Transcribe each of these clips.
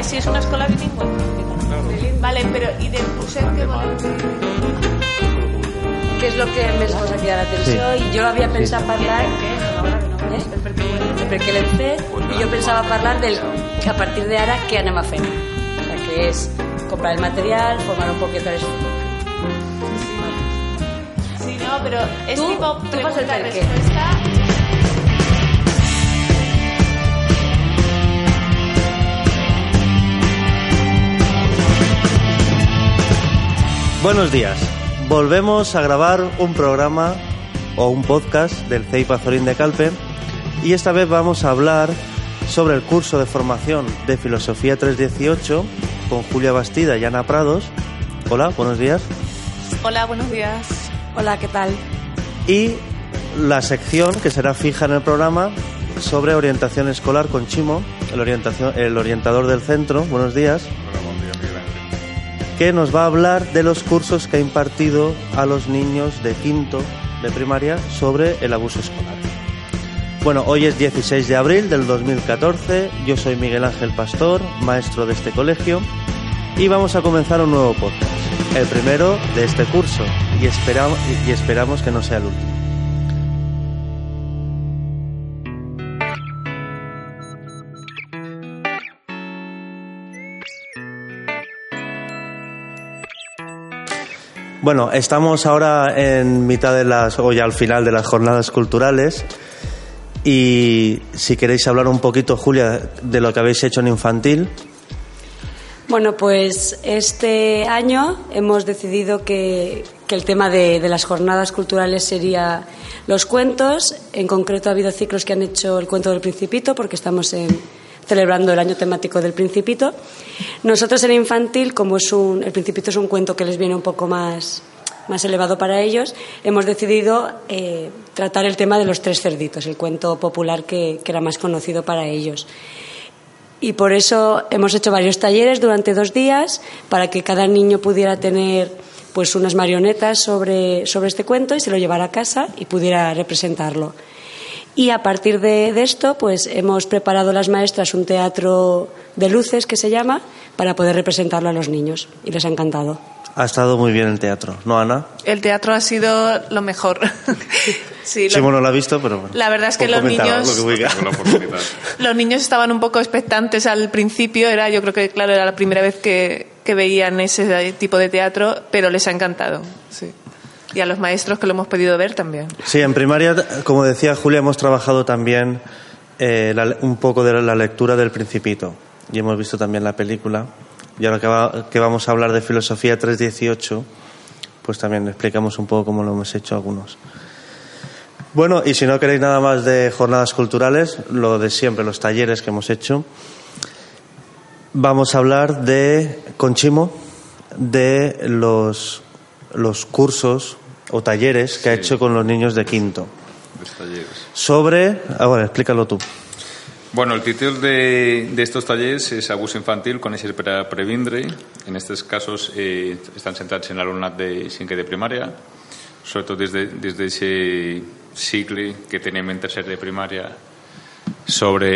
Que sí, és una escola bilingüe. Vale, però i del que voleu que és el que més us ha cridat l'atenció Sí. i jo l'havia pensat parlar eh? perquè l'hem fet i jo pensava parlar del que a partir d'ara què anem a fer o sigui, que és comprar el material formar un poquet les Sí, no, però és Tu- tipo tu Buenos días. Volvemos a grabar un programa o un podcast del CEI Pazorín de Calpe y esta vez vamos a hablar sobre el curso de formación de Filosofía 318 con Julia Bastida y Ana Prados. Hola, buenos días. Hola, buenos días. Hola, ¿qué tal? Y la sección que será fija en el programa sobre orientación escolar con Chimo, el, orientación, el orientador del centro. Buenos días. Que nos va a hablar de los cursos que ha impartido a los niños de quinto de primaria sobre el abuso escolar. Bueno, hoy es 16 de abril del 2014, yo soy Miguel Ángel Pastor, maestro de este colegio, y vamos a comenzar un nuevo podcast, el primero de este curso, y esperamos, y esperamos que no sea el último. Bueno, estamos ahora en mitad de las, o ya al final de las jornadas culturales. Y si queréis hablar un poquito, Julia, de lo que habéis hecho en infantil. Bueno, pues este año hemos decidido que, el tema de, de las jornadas culturales sería los cuentos. En concreto ha habido ciclos que han hecho el cuento del Principito, porque estamos en- celebrando el año temático del Principito. Nosotros en infantil, como es un, el Principito es un cuento que les viene un poco más, más elevado para ellos, hemos decidido eh, tratar el tema de los tres cerditos, el cuento popular que, que era más conocido para ellos. Y por eso hemos hecho varios talleres durante dos días para que cada niño pudiera tener pues unas marionetas sobre, sobre este cuento y se lo llevara a casa y pudiera representarlo. Y a partir de, de esto, pues hemos preparado las maestras un teatro de luces que se llama para poder representarlo a los niños y les ha encantado. Ha estado muy bien el teatro, ¿no, Ana? El teatro ha sido lo mejor. sí, lo- Chimo no lo ha visto, pero bueno. La verdad es que los niños- que oportunidad. Los niños estaban un poco expectantes al principio, era, yo creo que claro, era la primera vez que, que veían ese tipo de teatro, pero les ha encantado. Sí. Y a los maestros que lo hemos podido ver también. Sí, en primaria, como decía Julia, hemos trabajado también eh, un poco de la lectura del Principito y hemos visto también la película. Y ahora que, va- que vamos a hablar de Filosofía 318, pues también explicamos un poco cómo lo hemos hecho algunos. Bueno, y si no queréis nada más de jornadas culturales, lo de siempre, los talleres que hemos hecho, vamos a hablar de, con Chimo, de los, los cursos o talleres que ha Sí. hecho con los niños de quinto. Los talleres. Sobre, ah, bueno, explícalo tú. Bueno, el título de, de estos talleres es Abuso infantil, per a previndre. En estos casos eh, estan centrats en l'alumnat de cinquè de primària, sobretot des de, des d'aquest cicle que tenim en tercer de primària sobre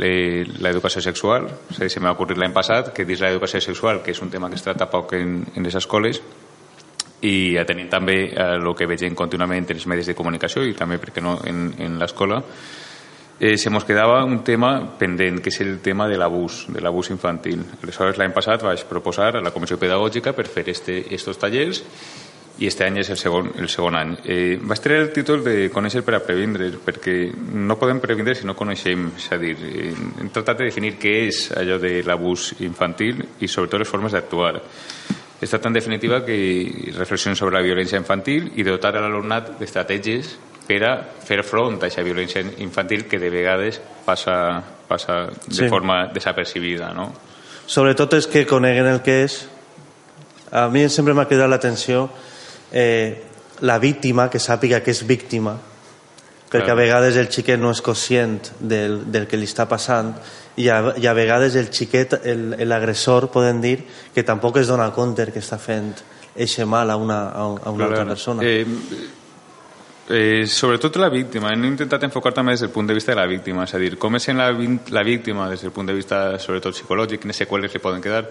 eh, l'educació sexual. O sigui, se m'ha ocorrit l'any passat que dins l'educació sexual, que és un tema que es tracta poc en, en les escoles, i atenent també el que vegem contínuament en els medis de comunicació i també, perquè no, en, en l'escola, eh, se nos quedava un tema pendent, que és el tema de l'abús, de l'abús infantil. Aleshores, l'any passat vaig proposar a la Comissió Pedagògica per fer este, estos tallers i este any és el segon, el segon any. Eh, vaig treure el títol de Conèixer per a previndre, perquè no podem previndre si no coneixem. És a dir, eh, hem tractat de definir què és allò de l'abús infantil i sobretot les formes d'actuar. Es tracta, en definitiva, que reflexionen sobre la violència infantil i dotar a l'alumnat d'estratègies per a fer front a aquesta violència infantil que de vegades passa, passa de Sí. forma desapercibida, no? Sobretot és que coneguen el que és. A mi sempre m'ha cridat l'atenció eh, la víctima, que sàpiga que és víctima, perquè a vegades el xiquet no és conscient del, del que li està passant i a, i a vegades el xiquet, el- l'agressor, poden dir que tampoc es dona compte que està fent eixe mal a una, a, a una altra persona. Eh, Eh, sobretot la víctima. Hem intentat enfocar també des del punt de vista de la víctima, és a dir, com és en la, la víctima des del punt de vista sobretot psicològic, quines seqüeles li poden quedar.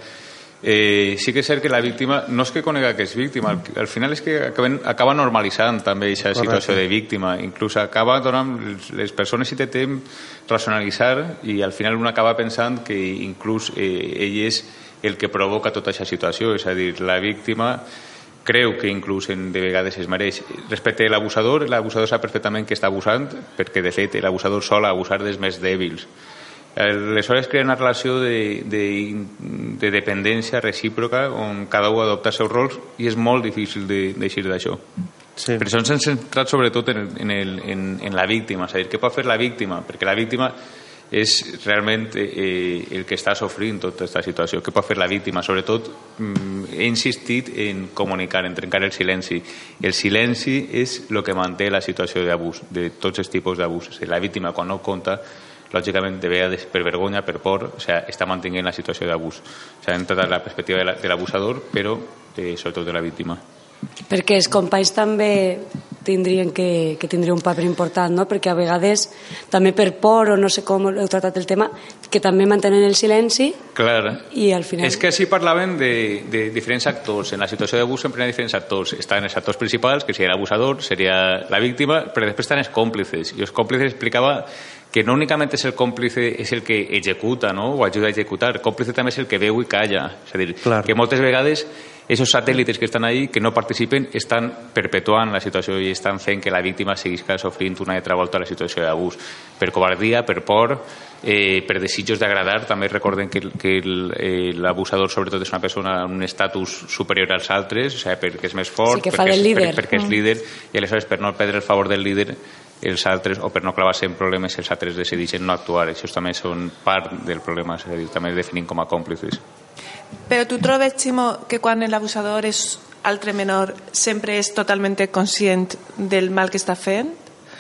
Eh, sí que és cert que la víctima no és que conega que és víctima, al, al final és que acaben, acaba normalitzant també aquesta situació de víctima, inclús acaba donant les persones intentem racionalitzar i al final un acaba pensant que inclús eh, ell és el que provoca tota aquesta situació, és a dir, la víctima creu que inclús en, de vegades es mereix. Respecte a l'abusador, l'abusador sap perfectament que està abusant perquè, de fet, l'abusador sol abusar dels més dèbils. Aleshores crea una relació de, de, de dependència recíproca on cada un adopta els seus rols i és molt difícil d'eixir d'això. Sí. Per això ens hem centrat sobretot en, en, el, en, en la víctima, és a dir, què pot fer la víctima? Perquè la víctima és realment eh, el que està sofrint tota aquesta situació. Què pot fer la víctima? Sobretot mm, he insistit en comunicar, en trencar el silenci. El silenci és el que manté la situació d'abús, de tots els tipus d'abús. La víctima, quan no compta, lògicament, de vegades per vergonya, per por, o sigui, està mantenint la situació d'abús. O sigui, hem tratat la perspectiva de l'abusador, però eh, sobretot de la víctima. Perquè els companys també tindrien que, que tindria un paper important, no? perquè a vegades, també per por o no sé com heu tratat el tema, que també mantenen el silenci Clar. i al final... És que així parlaven de, de diferents actors. En la situació d'abús sempre hi ha diferents actors. Estan els actors principals, que seria l'abusador, seria la víctima, però després estan els còmplices. I els còmplices explicava que no únicament és el còmplice és el que executa no? o ajuda a executar, el còmplice també és el que veu i calla. És a dir, Clar. que moltes vegades esos satèl·lites que estan ahí, que no participen, estan perpetuant la situació i estan fent que la víctima seguisca sofrint una altra volta la situació d'abús. Per covardia, per por, eh, per desitjos d'agradar. També recorden que, que eh, l'abusador sobretot és una persona amb un estatus superior als altres, o sigui, perquè és més fort, Sí, perquè, és, líder. per, perquè és líder, i aleshores per no perdre el favor del líder els altres, o per no clavar-se en problemes, els altres decideixen no actuar. Això també són part del problema, és a dir, també es definim com a còmplices. Però tu trobes, Ximo, que quan l'abusador és altre menor sempre és totalment conscient del mal que està fent?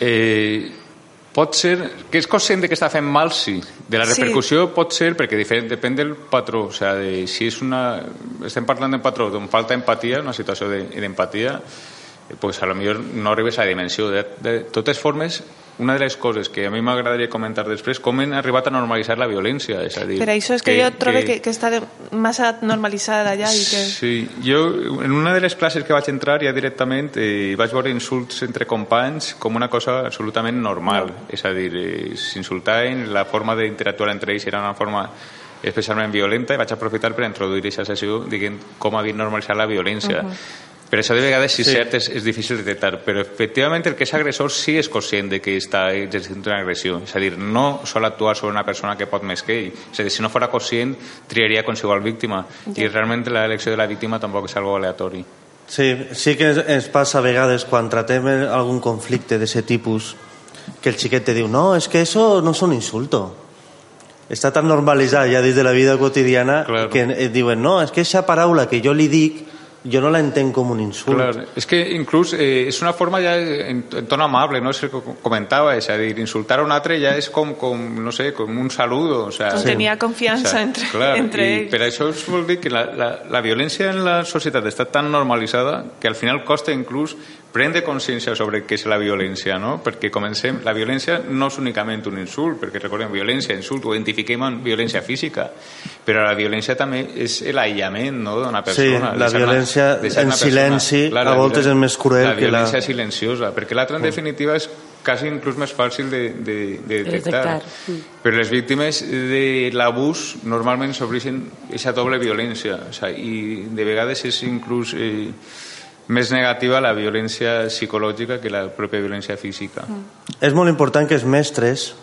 Eh, pot ser que és conscient de que està fent mal, sí. De la Sí. repercussió pot ser, perquè diferent, depèn del patró. O sea, de, si és una... Estem parlant d'un patró d'on falta empatia, una situació de- d'empatia, eh, pues a lo millor no arribes a la dimensió. De, de totes formes, una de les coses que a mi m'agradaria comentar després, com hem arribat a normalitzar la violència. És a dir, Per això és que, jo trobo que, que està de, massa normalitzada ja i que... Sí, jo en una de les classes que vaig entrar ja directament eh, vaig veure insults entre companys com una cosa absolutament normal. És a dir, eh, s'insultaven, la forma d'interactuar entre ells era una forma especialment violenta i vaig aprofitar per introduir aquesta sessió dient com havia normalitzat la violència. Uh -huh. Per això de vegades, si Sí. cert, és, és difícil de detectar, però efectivament el que és agressor sí és conscient de que està exercint una agressió. És a dir, no sol actuar sobre una persona que pot més que ell. És a dir, si no fora conscient, triaria qualsevol víctima. I realment l'elecció de la víctima tampoc és algo aleatori. Sí, sí que ens, passa a vegades quan tratem algun conflicte d'aquest tipus que el xiquet te diu no, és que eso no és un insulto. Està tan normalitzat ja dins de la vida quotidiana Claro. que et diuen no, és que aquesta paraula que jo li dic jo no la entenc com un insult. Clar, és que inclús eh, és una forma ja en, en ton amable, no? El que comentava, és a dir, insultar a un altre ja és com, com no sé, com un saludo. O sea, Com tenia confiança entre- entre i ells. Per això us vol dir que la, la, la violència en la societat està tan normalitzada que al final costa inclús prendre consciència sobre què és la violència, no? Perquè comencem, la violència no és únicament un insult, perquè recordem, violència, insult, ho identifiquem amb violència física, però la violència també és l'aïllament no, d'una Sí, persona. la deixar-la- violència en silenci, a la voltes és més cruel la que la- violència silenciosa, perquè l'altra en definitiva és quasi inclús més fàcil de, de, de detectar. detectar. Mm. Però les víctimes de l'abús normalment s'obreixen aquesta doble violència o sigui, i de vegades és inclús eh, més negativa la violència psicològica que la pròpia violència física. És molt important que els mestres,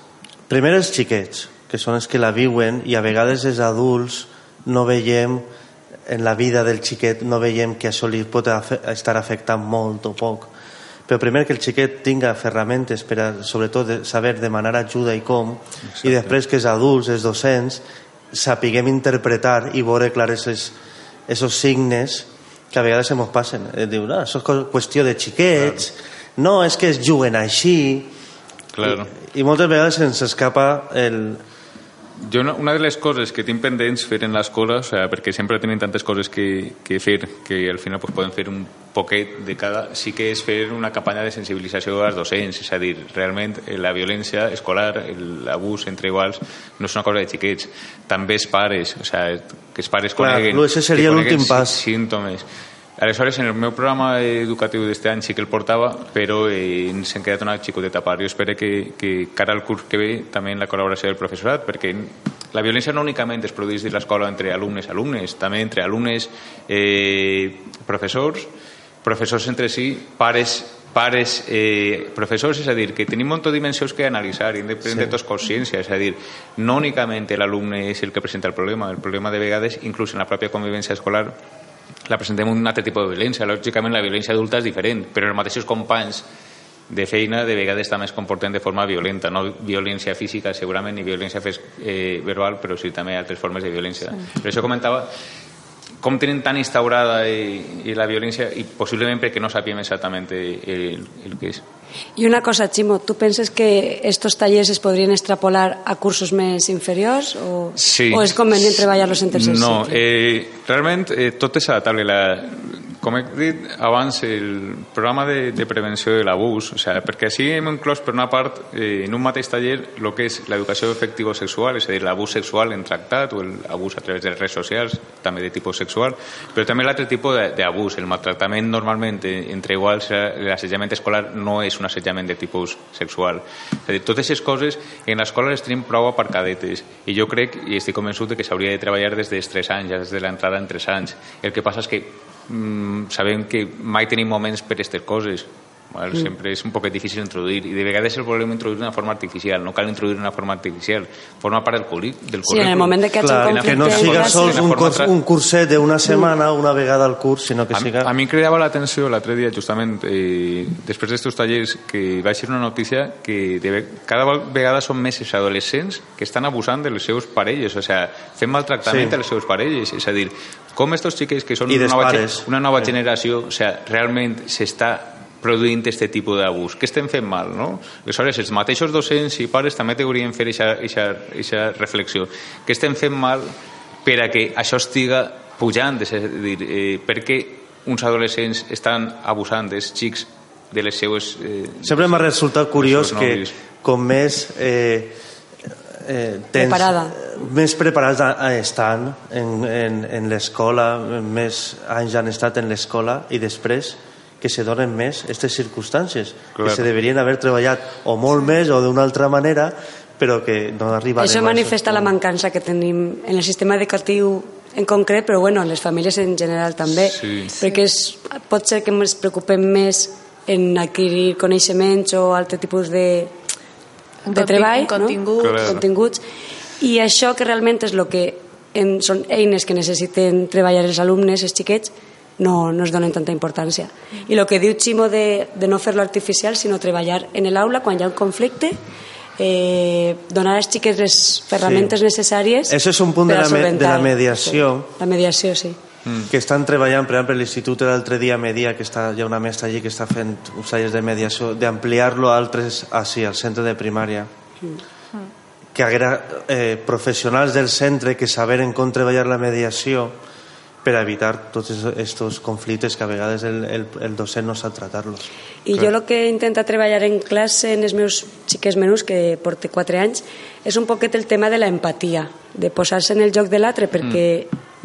primer els xiquets, que són els que la viuen, i a vegades els adults no veiem en la vida del xiquet, no veiem que això li pot estar afectant molt o poc. Però primer que el xiquet tinga ferramentes per a, sobretot, de saber demanar ajuda i com, i després que els adults, els docents, sapiguem interpretar i veure clar esos signes que a vegades se mos passen. Eh, diu, no, això és qüestió de xiquets, no, és que es juguen així, Claro. i, I moltes vegades ens escapa el, Jo una, una de les coses que tinc pendents fer en l'escola, o sigui, perquè sempre tenim tantes coses que, que fer que al final pues, podem fer un poquet de cada, sí que és fer una campanya de sensibilització als docents, és a dir, realment eh, la violència escolar, l'abús entre iguals, no és una cosa de xiquets, també els pares, o sigui, que els pares Clar, no, ese seria l'últim pas. sí- símptomes. Aleshores, en el meu programa educatiu d'este any sí que el portava, però eh, ens hem quedat una xicoteta a part. Jo espero que, que cara al curs que ve també en la col·laboració del professorat, perquè la violència no únicament es produeix dins l'escola entre alumnes i alumnes, també entre alumnes, eh, professors, professors entre si, pares pares, eh, professors, és a dir, que tenim moltes dimensions que analitzar i hem de prendre sí. tots consciència, és a dir, no únicament l'alumne és el que presenta el problema, el problema de vegades, inclús en la pròpia convivència escolar, la presentem un altre tipus de violència. Lògicament, la violència adulta és diferent, però els mateixos companys de feina de vegades també es comporten de forma violenta, no violència física segurament ni violència eh, verbal, però sí també altres formes de violència. Sí. Per això comentava com tenen tan instaurada i, i la violència i possiblement perquè no sapiem exactament el, el que és. I una cosa, Ximo, tu penses que estos tallers es podrien extrapolar a cursos més inferiors o, Sí. o és convenient treballar-los en tercer No, eh, realment eh, tot és adaptable. La, com he dit abans, el programa de, de prevenció de l'abús, o sigui, perquè així hem inclòs per una part eh, en un mateix taller el que és l'educació afectivo-sexual, és a dir, l'abús sexual en tractat o l'abús a través de les redes socials, també de tipus sexual, però també l'altre tipus d'abús, el maltractament normalment eh, entre iguals, eh, l'assetjament escolar no és un assetjament de tipus sexual. És a dir, totes aquestes coses en l'escola les tenim prou aparcadetes i jo crec i estic convençut que s'hauria de treballar des dels 3 anys, ja des de l'entrada en 3 anys. El que passa és que mm, sabem que mai tenim moments per aquestes coses. Val? Mm. Sempre és un poquet difícil introduir i de vegades el volem introduir d'una forma artificial no cal introduir d'una forma artificial forma part del, curi, del Sí, en el moment de que Clar, un que no siga sols de un, curs, tra- un curset d'una setmana, una vegada al curs, sinó que A, siga... a mi em cridava l'atenció l'altre dia, justament, eh, després d'estos tallers, que va ser una notícia que de, ve- cada vegada són més els adolescents que estan abusant dels seus parelles, o sigui, fent maltractament Sí. a les seus parelles. És a dir, com estos xiquets que són una nova, pares. una nova Sí. generació, o sigui, realment s'està produint aquest tipus d'abús. Què estem fent mal, no? Aleshores, els mateixos docents i pares també t'haurien fer aquesta reflexió. Què estem fent mal per a que això estiga pujant? És a dir, eh, per què uns adolescents estan abusant dels xics de les seues... Eh, Sempre m'ha resultat curiós que com més eh, eh, tens, Preparada. més preparats estan en, en, en l'escola, més anys han estat en l'escola i després que se donen més aquestes circumstàncies Clar. que se deberien haver treballat o molt més o d'una altra manera però que no arriben Això manifesta la mancança que tenim en el sistema educatiu en concret, però bueno, en les famílies en general també, Sí. perquè és, pot ser que ens preocupem més en adquirir coneixements o altre tipus de, de treball, contingut. no? Continguts, i això que realment és el que en, són eines que necessiten treballar els alumnes, els xiquets, no, no es donen tanta importància. I el que diu Ximo de, de no fer-lo artificial, sinó treballar en l'aula quan hi ha un conflicte, eh, donar als xiquets les ferramentes Sí. necessàries Això és un punt de la me- de la mediació. Sí, la mediació, sí. que estan treballant, per exemple, l'Institut l'altre dia media, que està, hi ha una mestra allí que està fent uns tallers de mediació, d'ampliar-lo a altres, així, al centre de primària. Que haguera eh, professionals del centre que saberen com treballar la mediació per evitar tots aquests conflictes que a vegades el, el, el docent no sap tratar-los. I jo el que intento treballar en classe en els meus xiquets menús, que porte 4 anys, és un poquet el tema de la empatia, de posar-se en el joc de l'altre, perquè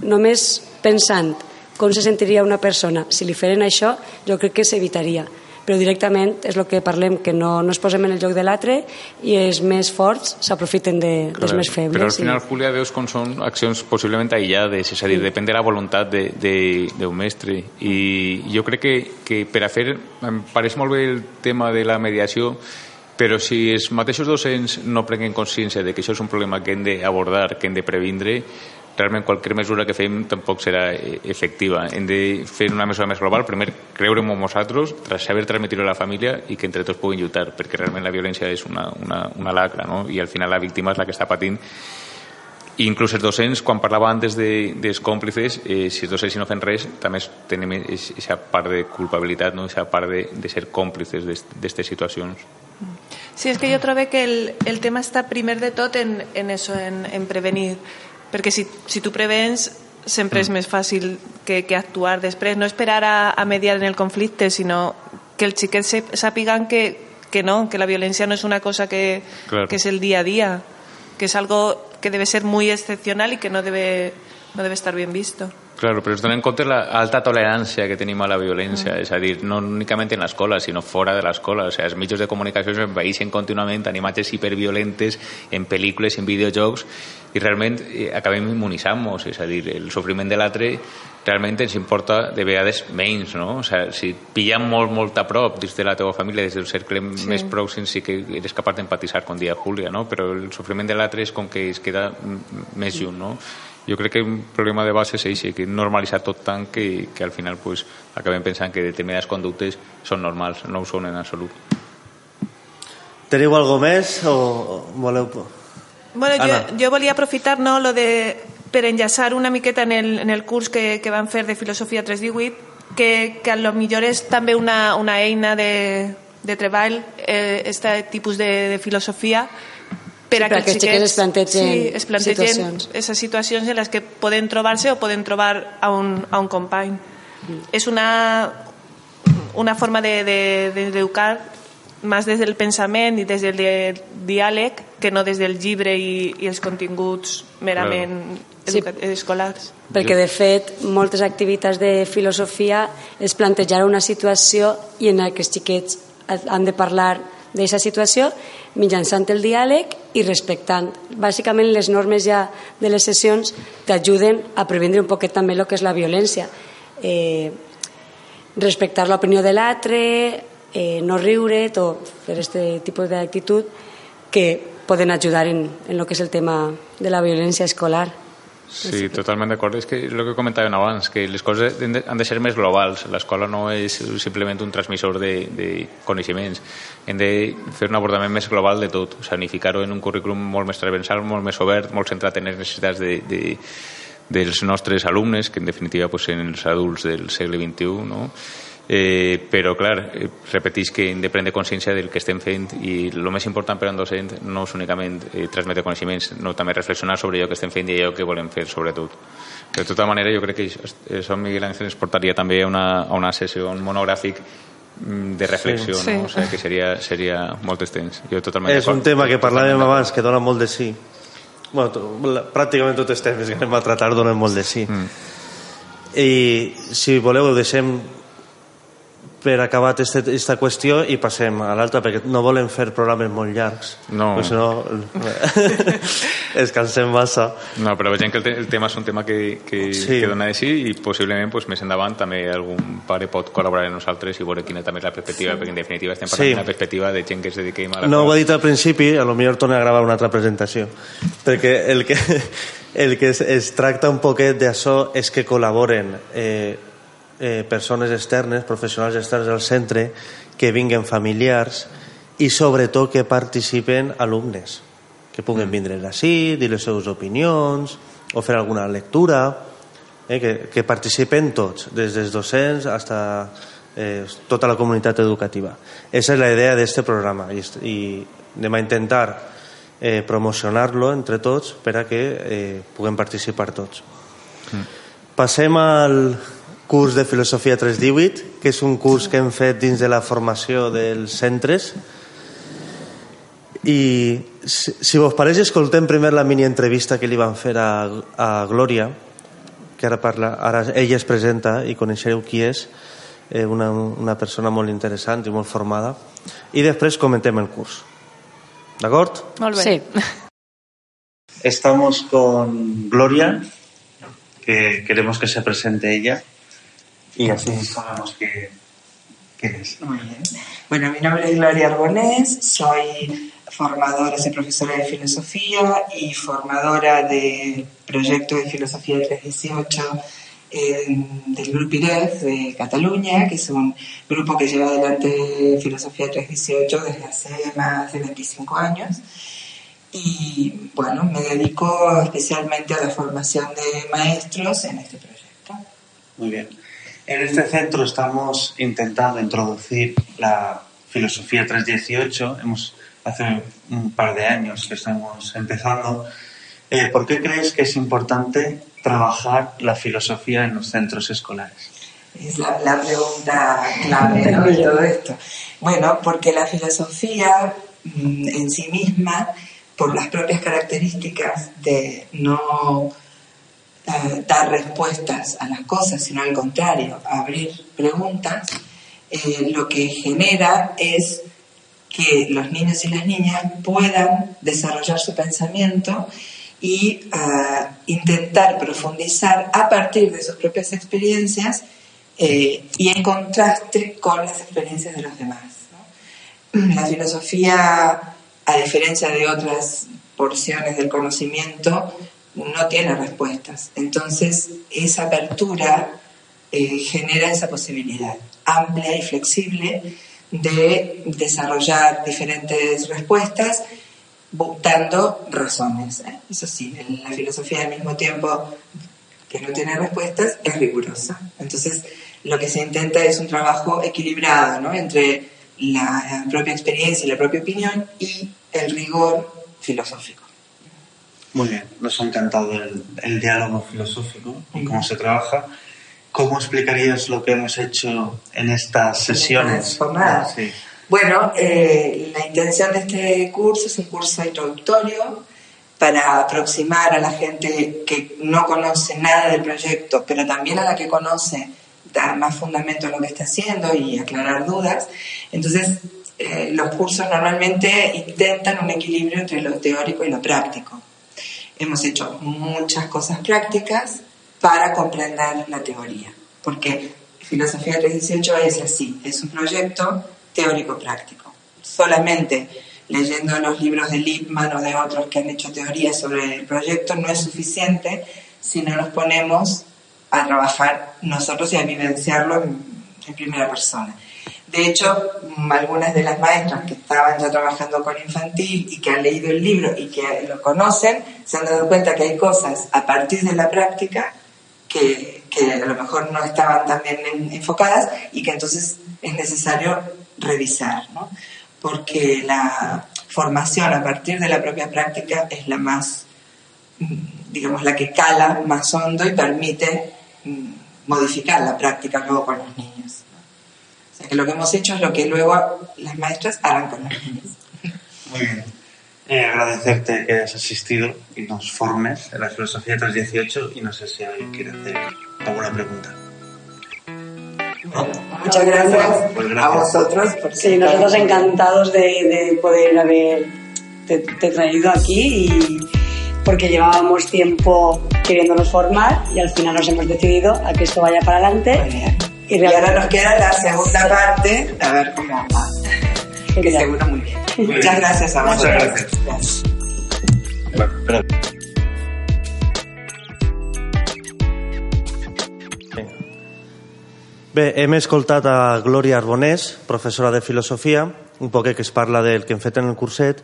només pensant com se sentiria una persona si li feren això, jo crec que s'evitaria. Però directament és el que parlem, que no, no es posem en el joc de l'altre i els més forts s'aprofiten de, dels més febles. Però al final, i... Julia, veus com són accions possiblement aïllades, és a dir, depèn de la voluntat de, de, d'un mestre. I jo crec que, que per a fer... Em pareix molt bé el tema de la mediació, però si els mateixos docents no prenguen consciència de que això és un problema que hem d'abordar, que hem de previndre, realment qualsevol mesura que fem tampoc serà eh, efectiva. Hem de fer una mesura més global, primer creure en nosaltres, tras saber transmetre-ho a la família i que entre tots puguin lluitar, perquè realment la violència és una, una, una lacra, no? i al final la víctima és la que està patint i inclús els docents, quan parlava antes de, dels còmplices, eh, si els docents si no fan res, també tenim aquesta part de culpabilitat, no? aquesta part de, de ser còmplices d'aquestes situacions. Sí, és que jo trobo que el, el tema està primer de tot en, en això, en, en prevenir. Perquè si, si tu prevens sempre és més fàcil que, que actuar després. No esperar a, a mediar en el conflicte, sinó que els xiquets sàpiguen que, que no, que la violència no és una cosa que, Claro. que es el día a día, que es algo que debe ser muy excepcional y que no debe, no debe estar bien visto. Claro, però es dona en compte la alta tolerància que tenim a la violència, és a dir, no únicament en l'escola, sinó fora de l'escola. O sigui, els mitjans de comunicació es envaeixen contínuament en imatges hiperviolentes, en pel·lícules, en videojocs, i realment eh, acabem immunitzant-nos, és a dir, el sofriment de l'altre realment ens importa de vegades menys, no? O sigui, si pillam molt, molt a prop dins de la teva família, des del cercle sí. més pròxim, sí que eres capaç d'empatitzar, com dia Júlia, no? Però el sofriment de l'altre és com que es queda mm, més lluny, no? Jo crec que un problema de base és això, que normalitzar tot tant que, que al final pues, acabem pensant que determinades conductes són normals, no ho són en absolut. Teniu algo més o voleu... Bueno, jo, jo volia aprofitar no, lo de, per enllaçar una miqueta en el, en el curs que, que van fer de Filosofia 318, que, que a lo millor és també una, una eina de, de treball, eh, este tipus de, de filosofia, per Sí, a que perquè els xiquets es plantegen sí, es plantegen situacions. esas situacions en les que poden trobar-se o poden trobar a un, a un company. Mm. És una, una forma de, de, de educar más des del pensament i des del di- diàleg que no des del llibre i, i els continguts merament Sí. escolars. Perquè, de fet, moltes activitats de filosofia és plantejar una situació i en la que els xiquets han de parlar d'aquesta situació mitjançant el diàleg i respectant. Bàsicament, les normes ja de les sessions t'ajuden a previndre un poquet també el que és la violència. Eh, respectar l'opinió de l'altre, eh, no riure, tot, fer aquest tipus d'actitud que poden ajudar en, en lo que és el tema de la violència escolar. Sí, totalment d'acord. És que el que comentàvem abans, que les coses han de, ser més globals. L'escola no és simplement un transmissor de, de coneixements. Hem de fer un abordament més global de tot, sanificar-ho en un currículum molt més transversal, molt més obert, molt centrat en les necessitats de, de, dels nostres alumnes, que en definitiva pues, són els adults del segle XXI, no? Eh, però, clar, repetís que hem de prendre consciència del que estem fent i el més important per a un docent no és únicament eh, transmetre coneixements, no també reflexionar sobre allò que estem fent i allò que volem fer, sobretot. De tota manera, jo crec que això, Miguel Ángel ens portaria també a una, a una sessió un monogràfic mm, de reflexió, Sí. no? O sigui, que seria, seria molt extens. Jo totalment És un tema que parlàvem abans que dona molt de sí. Bueno, to, la- pràcticament tots els temes que anem a tratar donen molt de sí. Mm. I si voleu ho deixem per acabat aquesta qüestió i passem a l'altra perquè no volem fer programes molt llargs No. perquè si no es cansem massa No, però veiem que el, te el tema és un tema que, que, Sí. que dona de sí i possiblement pues, més endavant també algun pare pot col·laborar amb nosaltres i veure quina també és la perspectiva, sí. perquè en definitiva estem parlant Sí. d'una perspectiva de gent que es dediquem a la no ho cosa. he dit al principi a lo millor torna a gravar una altra presentació perquè el que, el que es, es tracta un poquet d'això és que col·laboren eh, eh, persones externes, professionals externs al centre que vinguen familiars i sobretot que participen alumnes que puguen vindre així, dir les seves opinions o fer alguna lectura eh, que, que participen tots des dels docents fins a eh, tota la comunitat educativa. Esa és la idea d'aquest programa i, i anem a intentar eh, promocionar-lo entre tots per a que eh, puguem participar tots. Passem al curs de Filosofia 318 que és un curs que hem fet dins de la formació dels centres i si, si vos pareix escoltem primer la mini entrevista que li van fer a, a Glòria que ara parla, ara ella es presenta i coneixereu qui és eh, una, una persona molt interessant i molt formada i després comentem el curs d'acord? Molt bé. Sí. Estamos con Gloria que queremos que se presente ella y así sabemos que, que es Muy bien. Bueno, mi nombre es Gloria Arbonés, soy formadora, soy profesora de filosofía y formadora del proyecto de Filosofía 318 eh, del Grupo IREF de Cataluña, que es un grupo que lleva adelante Filosofía 318 desde hace más de 25 años. Y bueno, me dedico especialmente a la formación de maestros en este proyecto. Muy bien. En este centro estamos intentando introducir la Filosofía 318, hemos, hace un par de años que estamos empezando. Eh, ¿Por qué crees que es importante trabajar la filosofía en los centros escolares? Es la, la pregunta clave ¿no? de todo esto. Bueno, porque la filosofía mm, en sí misma, por las propias características de no dar respuestas a las cosas, sino al contrario, abrir preguntas, eh, lo que genera es que los niños y las niñas puedan desarrollar su pensamiento y uh, intentar profundizar a partir de sus propias experiencias eh, y en contraste con las experiencias de los demás. ¿no? La filosofía, a diferencia de otras porciones del conocimiento, no tiene respuestas. Entonces, esa apertura eh, genera esa posibilidad amplia y flexible de desarrollar diferentes respuestas dando razones. ¿eh? Eso sí, la filosofía al mismo tiempo que no tiene respuestas es rigurosa. Entonces, lo que se intenta es un trabajo equilibrado ¿no? entre la propia experiencia y la propia opinión y el rigor filosófico. Muy bien, nos ha encantado el, el diálogo filosófico y cómo se trabaja. ¿Cómo explicarías lo que hemos hecho en estas sesiones? Sí. Bueno, eh, la intención de este curso es un curso introductorio para aproximar a la gente que no conoce nada del proyecto, pero también a la que conoce, dar más fundamento a lo que está haciendo y aclarar dudas. Entonces, eh, los cursos normalmente intentan un equilibrio entre lo teórico y lo práctico. Hemos hecho muchas cosas prácticas para comprender la teoría, porque Filosofía 318 es así, es un proyecto teórico-práctico. Solamente leyendo los libros de Lippmann o de otros que han hecho teorías sobre el proyecto no es suficiente si no nos ponemos a trabajar nosotros y a vivenciarlo en, en primera persona. De hecho, algunas de las maestras que estaban ya trabajando con infantil y que han leído el libro y que lo conocen, se han dado cuenta que hay cosas a partir de la práctica que, que a lo mejor no estaban tan bien enfocadas y que entonces es necesario revisar, ¿no? porque la formación a partir de la propia práctica es la más, digamos, la que cala más hondo y permite mm, modificar la práctica luego con los niños. Sea que lo que hemos hecho es lo que luego las maestras harán con los niños. Muy bien. Eh, agradecerte que hayas asistido y nos formes en la filosofía 318 y no sé si alguien quiere hacer alguna pregunta. Muchas gracias, Pues a gracias. vosotros. Por Sí, nosotros encantados de, de poder haber te, te traído aquí y porque llevábamos tiempo queriéndonos formar y al final nos hemos decidido a que esto vaya para adelante. Y Y ahora nos queda la segunda parte, a ver cómo va. Que Genial. seguro muy bien. Muy Muchas bien. gracias a Muchas vosotros. gracias. Gracias. Pero- Bé, hem escoltat a Glòria Arbonès, professora de filosofia, un poquet que es parla del que hem fet en el curset.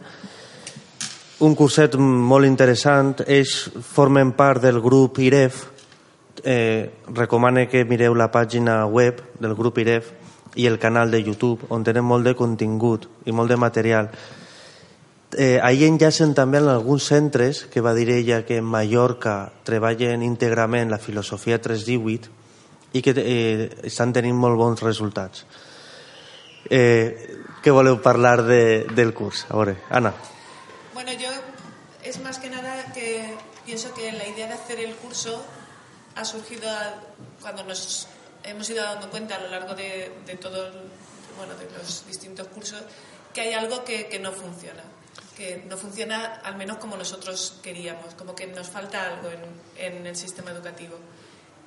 Un curset molt interessant. Ells formen part del grup IREF. Eh, recomane que mireu la pàgina web del grup IREF i el canal de YouTube, on tenen molt de contingut i molt de material. Eh, ahir enllacen també en alguns centres, que va dir ella que en Mallorca treballen íntegrament la filosofia 318 i que eh, estan tenint molt bons resultats. Eh, què voleu parlar de, del curs? A veure, Anna. Bueno, yo es más que nada que pienso que la idea de hacer el curso ha surgido cuando nos hemos ido dando cuenta a lo largo de, de todo el- bueno, los distintos cursos que hay algo que, que no funciona que no funciona al menos como nosotros queríamos como que nos falta algo en, en el sistema educativo.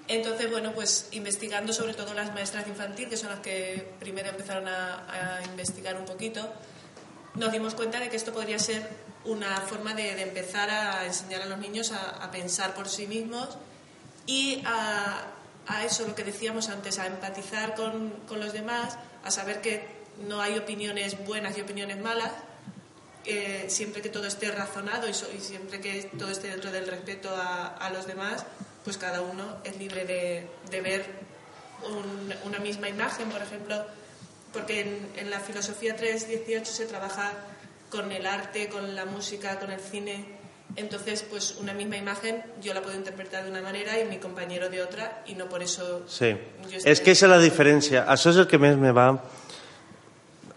Entonces, bueno, pues investigando sobre todo las maestras infantil, que son las que primero empezaron a, a investigar un poquito, nos dimos cuenta de que esto podría ser una forma de, de empezar a enseñar a los niños a, a pensar por sí mismos y a, eso, lo que decíamos antes, a empatizar con, con los demás, a saber que no hay opiniones buenas y opiniones malas, eh, siempre que todo esté razonado y, so- y siempre que todo esté dentro del respeto a, a los demás, pues cada uno es libre de, de ver un- una misma imagen, por ejemplo, porque en, en la filosofía 3.18 se trabaja con el arte, con la música, con el cine. Entonces, pues una misma imagen yo la puedo interpretar de una manera y mi compañero de otra y no por eso... Sí. És que esa és la diferència. Això és el que més me va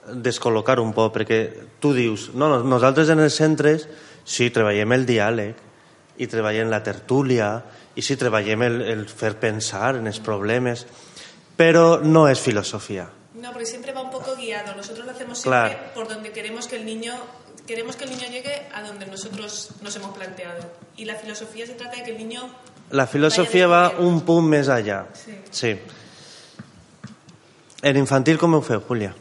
descol·locar un poc, perquè tu dius, no, no, nosaltres en els centres sí, treballem el diàleg i treballem la tertúlia i sí, treballem el, el fer pensar en els problemes, però no és filosofia. No, porque siempre va un poco guiado. Nosotros lo hacemos Claro. siempre por donde queremos que el niño queremos que el niño llegue a donde nosotros nos hemos planteado. Y la filosofía se trata de que el niño La filosofia va un punt més allà. Sí. sí. En infantil com ho feu, Júlia?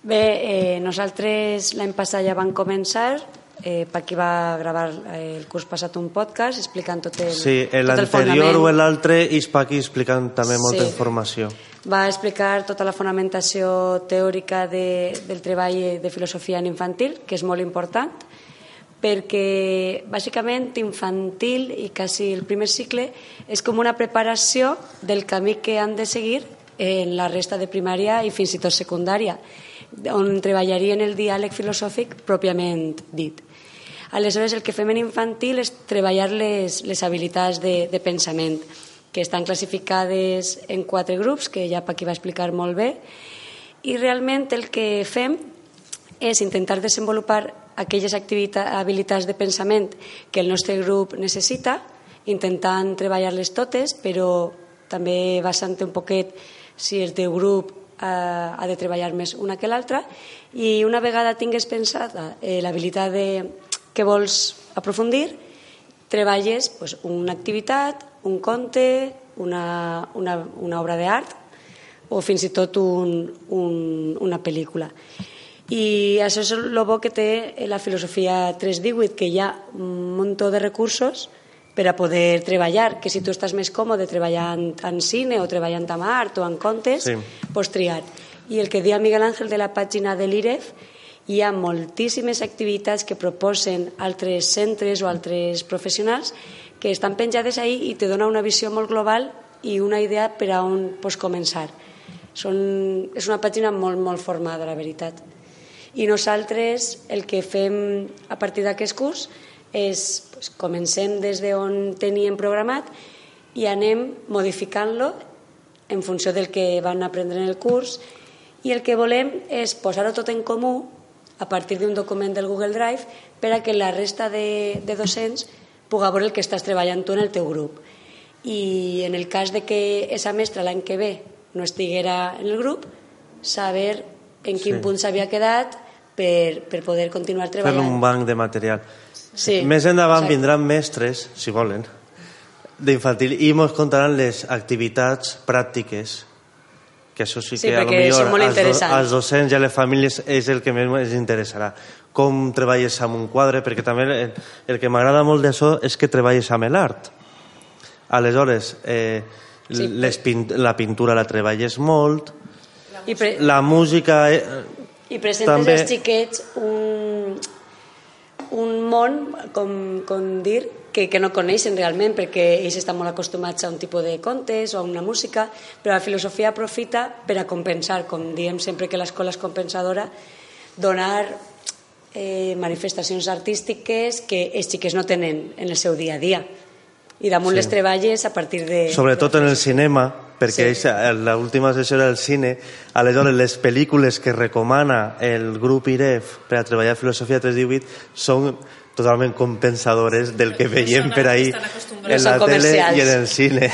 Bé, eh, nosaltres l'any passat ja vam començar, eh, Paqui va gravar eh, el curs passat un podcast explicant tot el, Sí, l'anterior o l'altre, i Paqui explicant també molta Sí. informació. Va explicar tota la fonamentació teòrica de, del treball de filosofia en infantil, que és molt important, perquè bàsicament infantil i quasi el primer cicle és com una preparació del camí que han de seguir en la resta de primària i fins i tot secundària, on treballarien el diàleg filosòfic pròpiament dit. Aleshores, el que fem en infantil és treballar les, les habilitats de, de pensament, que estan classificades en quatre grups, que ja Paqui va explicar molt bé, i realment el que fem és intentar desenvolupar aquelles habilitats de pensament que el nostre grup necessita, intentant treballar-les totes, però també basant un poquet si el teu grup ha de treballar més una que l'altra i una vegada tingues pensada eh, l'habilitat que vols aprofundir, treballes pues, una activitat, un conte, una, una, una obra d'art o fins i tot un, un, una pel·lícula. I això és el bo que té la filosofia 318, que hi ha un munt de recursos per a poder treballar, que si tu estàs més còmode treballant en cine o treballant en art o en contes, Sí. pots triar. I el que dia Miguel Ángel de la pàgina de l'IREF, hi ha moltíssimes activitats que proposen altres centres o altres professionals que estan penjades ahí i te dona una visió molt global i una idea per a on pots començar. Són, és una pàgina molt, molt formada, la veritat. I nosaltres el que fem a partir d'aquest curs és pues, comencem des d'on teníem programat i anem modificant-lo en funció del que van aprendre en el curs i el que volem és posar-ho tot en comú a partir d'un document del Google Drive per a que la resta de, de docents puga veure el que estàs treballant tu en el teu grup. I en el cas de que esa mestra l'any que ve no estiguera en el grup, saber en quin Sí. punt s'havia quedat per, per poder continuar Fer treballant. un banc de material. Sí, Més endavant exacte. vindran mestres, si volen, d'infantil i ens contaran les activitats pràctiques que això sí Sí, que a lo millor als, do, als docents i a les famílies és el que més ens interessarà. Com treballes amb un quadre perquè també el, el que m'agrada molt d'això és que treballes amb l'art. Aleshores eh, Sí, les la pintura la treballes molt I, pre la música eh, I presentes També- als xiquets un món, com, com dir, que, que no coneixen realment, perquè ells estan molt acostumats a un tipus de contes o a una música, però la filosofia aprofita per a compensar, com diem sempre que l'escola és compensadora, donar eh, manifestacions artístiques que els xiquets no tenen en el seu dia a dia. I damunt Sí. les treballes a partir de... sobretot en el cinema perquè Sí. l'última sessió era el cine aleshores les pel·lícules que recomana el grup IREF per a treballar filosofia 318 són totalment compensadores del que veiem per ahí en la tele i en el cine.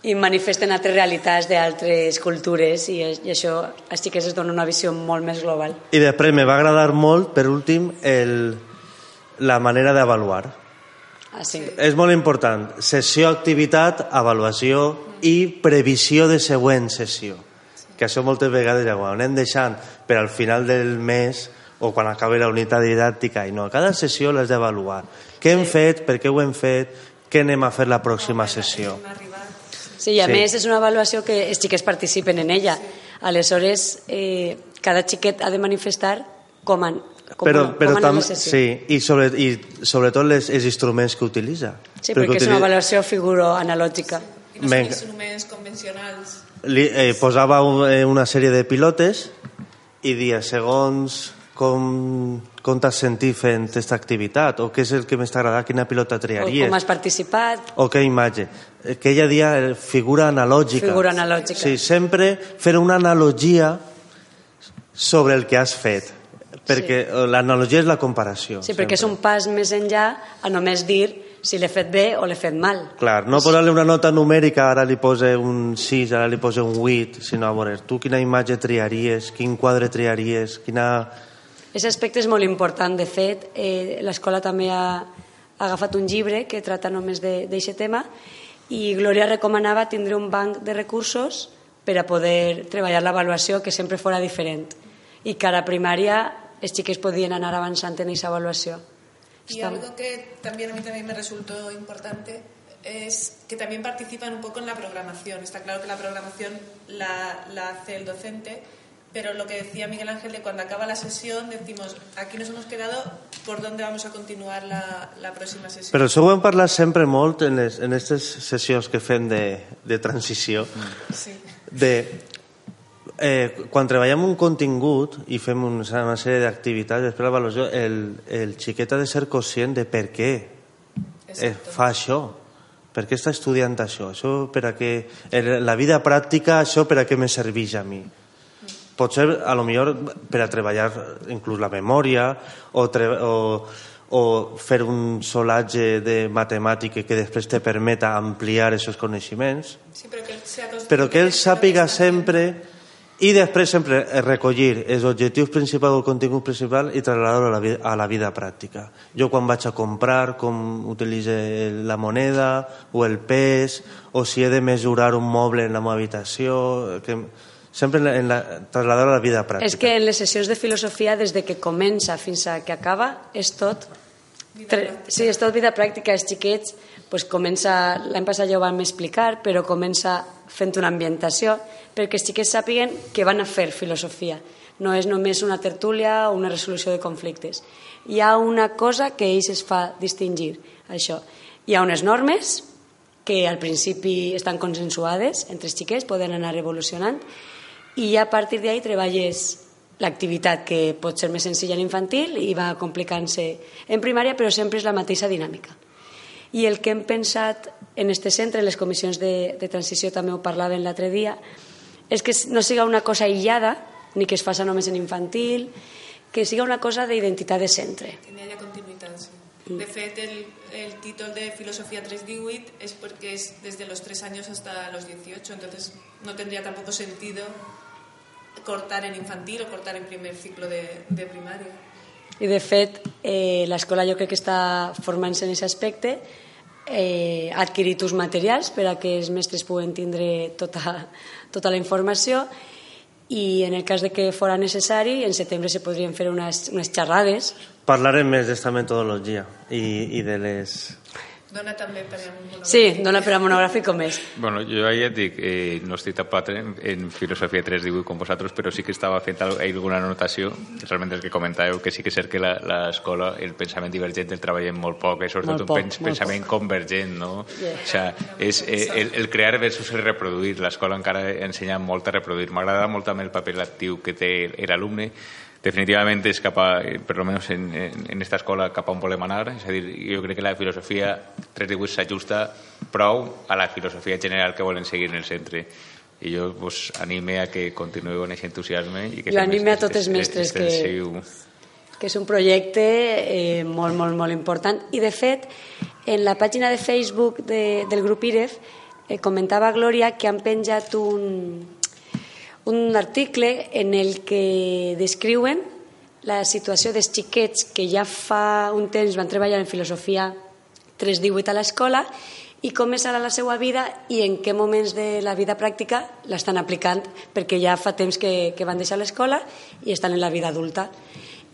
I manifesten altres realitats d'altres cultures i, i això als xiquets es dona una visió molt més global. i després me va agradar molt per últim el, la manera d'avaluar. Així. és molt important. Sessió, activitat, avaluació i previsió de següent sessió. Que això moltes vegades ja ho anem deixant per al final del mes o quan acabi la unitat didàctica i no, cada sessió l'has d'avaluar. Què hem fet, per què ho hem fet? Què anem a fer la pròxima sessió? Sí, i a Sí. més és una avaluació que els xiquets participen en ella. Aleshores, eh, cada xiquet ha de manifestar com han, com, però, com però anat tam, sí, i, sobre, i sobretot les, els instruments que utilitza. Sí, perquè és utili- una avaluació figuro analògica. I no són instruments convencionals. Li, eh, posava un, eh, una sèrie de pilotes i dia, segons com, com t'has sentit fent aquesta activitat o què és el que més t'ha agradat, quina pilota O triaries com has participat. o què imatge. Eh, Que ella dia eh, figura analògica. Figura analògica. Sí, sempre fer una analogia sobre el que has fet. Perquè sí. l'analogia és la comparació. Sí, perquè és un pas més enllà a només dir si l'he fet bé o l'he fet mal. Clar, no posar-li una nota numèrica, ara li posa un 6, ara li posa un 8, sinó a veure, tu quina imatge triaries, quin quadre triaries, quina... Aquest aspecte és molt important. De fet, eh, l'escola també ha, ha agafat un llibre que tracta només d'aquest tema i Glòria recomanava tindre un banc de recursos per a poder treballar l'avaluació que sempre fora diferent i que a primària els xiquets podien anar avançant en aquesta avaluació. Y algo que también a mí también me resultó importante es que también participan un poco en la programación. Está claro que la programación la, la hace el docente, pero lo que decía Miguel Ángel de cuando acaba la sesión decimos, aquí nos hemos quedado, ¿por dónde vamos a continuar la, la próxima sesión? Però això ho hem parlat sempre molt en les, en aquestes sessions que fem de, de transició, Sí. de eh, quan treballem un contingut i fem un, una sèrie d'activitats, després la valoració, el, el xiquet ha de ser conscient de per què eh, Exacto. fa això. Per què està estudiant això? Això per a què... La vida pràctica, això per a què me serveix a mi? Potser, a lo millor, per a treballar inclús la memòria o, tre o, o fer un solatge de matemàtica que després te permeta ampliar aquests coneixements, Sí, pero que sea consciente però que ell sàpiga sempre i després sempre recollir els objectius principals o el contingut principal i traslladar-ho a, la vida, a la vida pràctica. Jo quan vaig a comprar, com utilitze la moneda o el pes, o si he de mesurar un moble en la meva habitació, que sempre en la, traslladar a la vida pràctica. És que en les sessions de filosofia, des de que comença fins a que acaba, és tot... Tre... Sí, és tot vida pràctica. Els xiquets pues, comença... L'any passat ja ho vam explicar, però comença fent una ambientació perquè els xiquets sàpiguen que van a fer filosofia. No és només una tertúlia o una resolució de conflictes. Hi ha una cosa que ells es fa distingir, això. Hi ha unes normes que al principi estan consensuades entre els xiquets, poden anar evolucionant, i a partir d'ahí treballes l'activitat que pot ser més senzilla en infantil i va complicant-se en primària, però sempre és la mateixa dinàmica. I el que hem pensat en este centre, en les comissions de, de transició també ho parlaven l'altre dia, és que no siga una cosa aïllada, ni que es faça només en infantil, que siga una cosa d'identitat de centre. Que hi hagi continuïtat, sí. De fet, el, el títol de Filosofía 318 es porque es desde los 3 años hasta los 18, entonces no tendría tampoco sentido cortar en infantil o cortar en primer ciclo de, de primaria. I de fet, eh, l'escola jo crec que està formant-se en aquest aspecte, eh, ha adquirit uns materials per a que els mestres puguen tindre tota, tota la informació i en el cas de que fora necessari, en setembre se podrien fer unes, unes xerrades. Parlarem més d'esta metodologia i, i de les... Dona també per a un monogràfic. Sí, dona per a monogràfic com és. Bueno, jo ja et dic, eh, no estic tapat en, en filosofia 318 com vosaltres, però sí que estava fent al- alguna anotació, realment el que comentàveu, que sí que és cert que la- l'escola, el pensament divergent el treballem molt poc, és sobretot Molt un poc, pens molt pensament convergent, no? Yeah. O sigui, és eh, el, el crear versus el reproduir. L'escola encara ensenya molt a reproduir. M'agrada molt també el paper actiu que té l'alumne, definitivament és cap a, eh, per almenys en, en, en esta escola, cap a on volem anar. És a dir, jo crec que la filosofia 318 s'ajusta prou a la filosofia general que volen seguir en el centre. I jo vos anime a que continueu amb aquest entusiasme. I que Jo anime a tots els es- mestres que- que és un projecte eh, molt, molt, molt important. I, de fet, en la pàgina de Facebook de, del grup IREF eh, comentava Glòria que han penjat un, un article en el que descriuen la situació dels xiquets que ja fa un temps van treballar en filosofia 318 a l'escola i com és ara la seva vida i en què moments de la vida pràctica l'estan aplicant perquè ja fa temps que, que van deixar l'escola i estan en la vida adulta.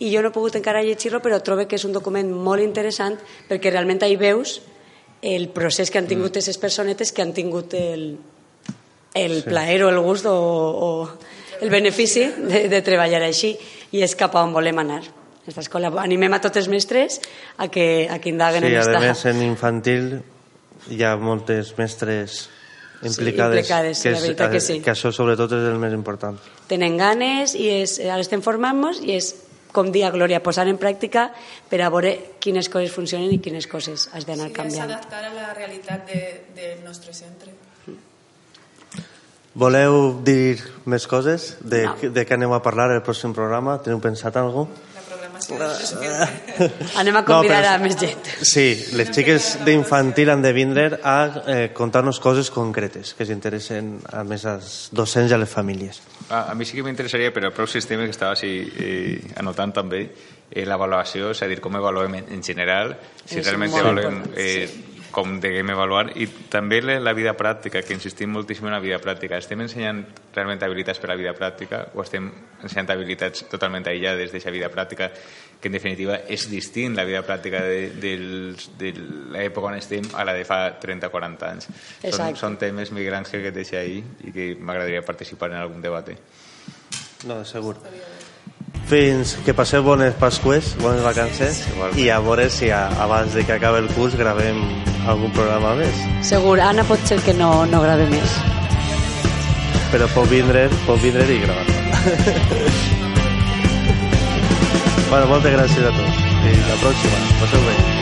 I jo no he pogut encara llegir-lo, però trobo que és un document molt interessant perquè realment hi veus el procés que han tingut aquestes personetes que han tingut el, el sí. plaer o el gust o, o el benefici de, de treballar així i és cap a on volem anar. Esta escola, animem a tots els mestres a que, a que indaguen Sí, en a esta... més en infantil hi ha moltes mestres implicades, implicades, que, la veritat que sí. que això sobretot és el més important. Tenen ganes i és, ara estem formant-nos i és, com dia Glòria, posar en pràctica per a veure quines coses funcionen i quines coses has d'anar Sí, és canviant. adaptar a la realitat de, del nostre centre. Voleu dir més coses? De, No. de què anem a parlar el pròxim programa? Teniu pensat alguna cosa? Anem a convidar però- a més gent. Sí, les xiques d'infantil han de vindre a eh, contar-nos coses concretes que s'interessen a més als docents i a les famílies. A, a mi sí que m'interessaria, però el pròxim tema que estava així, eh, anotant també, eh, l'avaluació, és a dir, com avaluem en, en general, si És realment avaluem eh, com deguem avaluar, i també la, la vida pràctica, que insistim moltíssim en la vida pràctica. Estem ensenyant realment habilitats per a la vida pràctica o estem ensenyant habilitats totalment aïllades d'aquesta vida pràctica, que en definitiva és distint la vida pràctica de, dels- de, l'època on estem a la de fa 30-40 anys. Són, Exacte. són temes migrants que et deixa ahí i que m'agradaria participar en algun debat. No, segur. Fins que passeu bones Pasques, bones vacances, Igualment. i a veure si a, abans de que acabi el curs gravem algun programa més. Segur, Anna pot ser que no, no grave més. Però pot vindre, pot vindre i gravar. bueno, moltes gràcies a tots. I la pròxima. Passeu bé.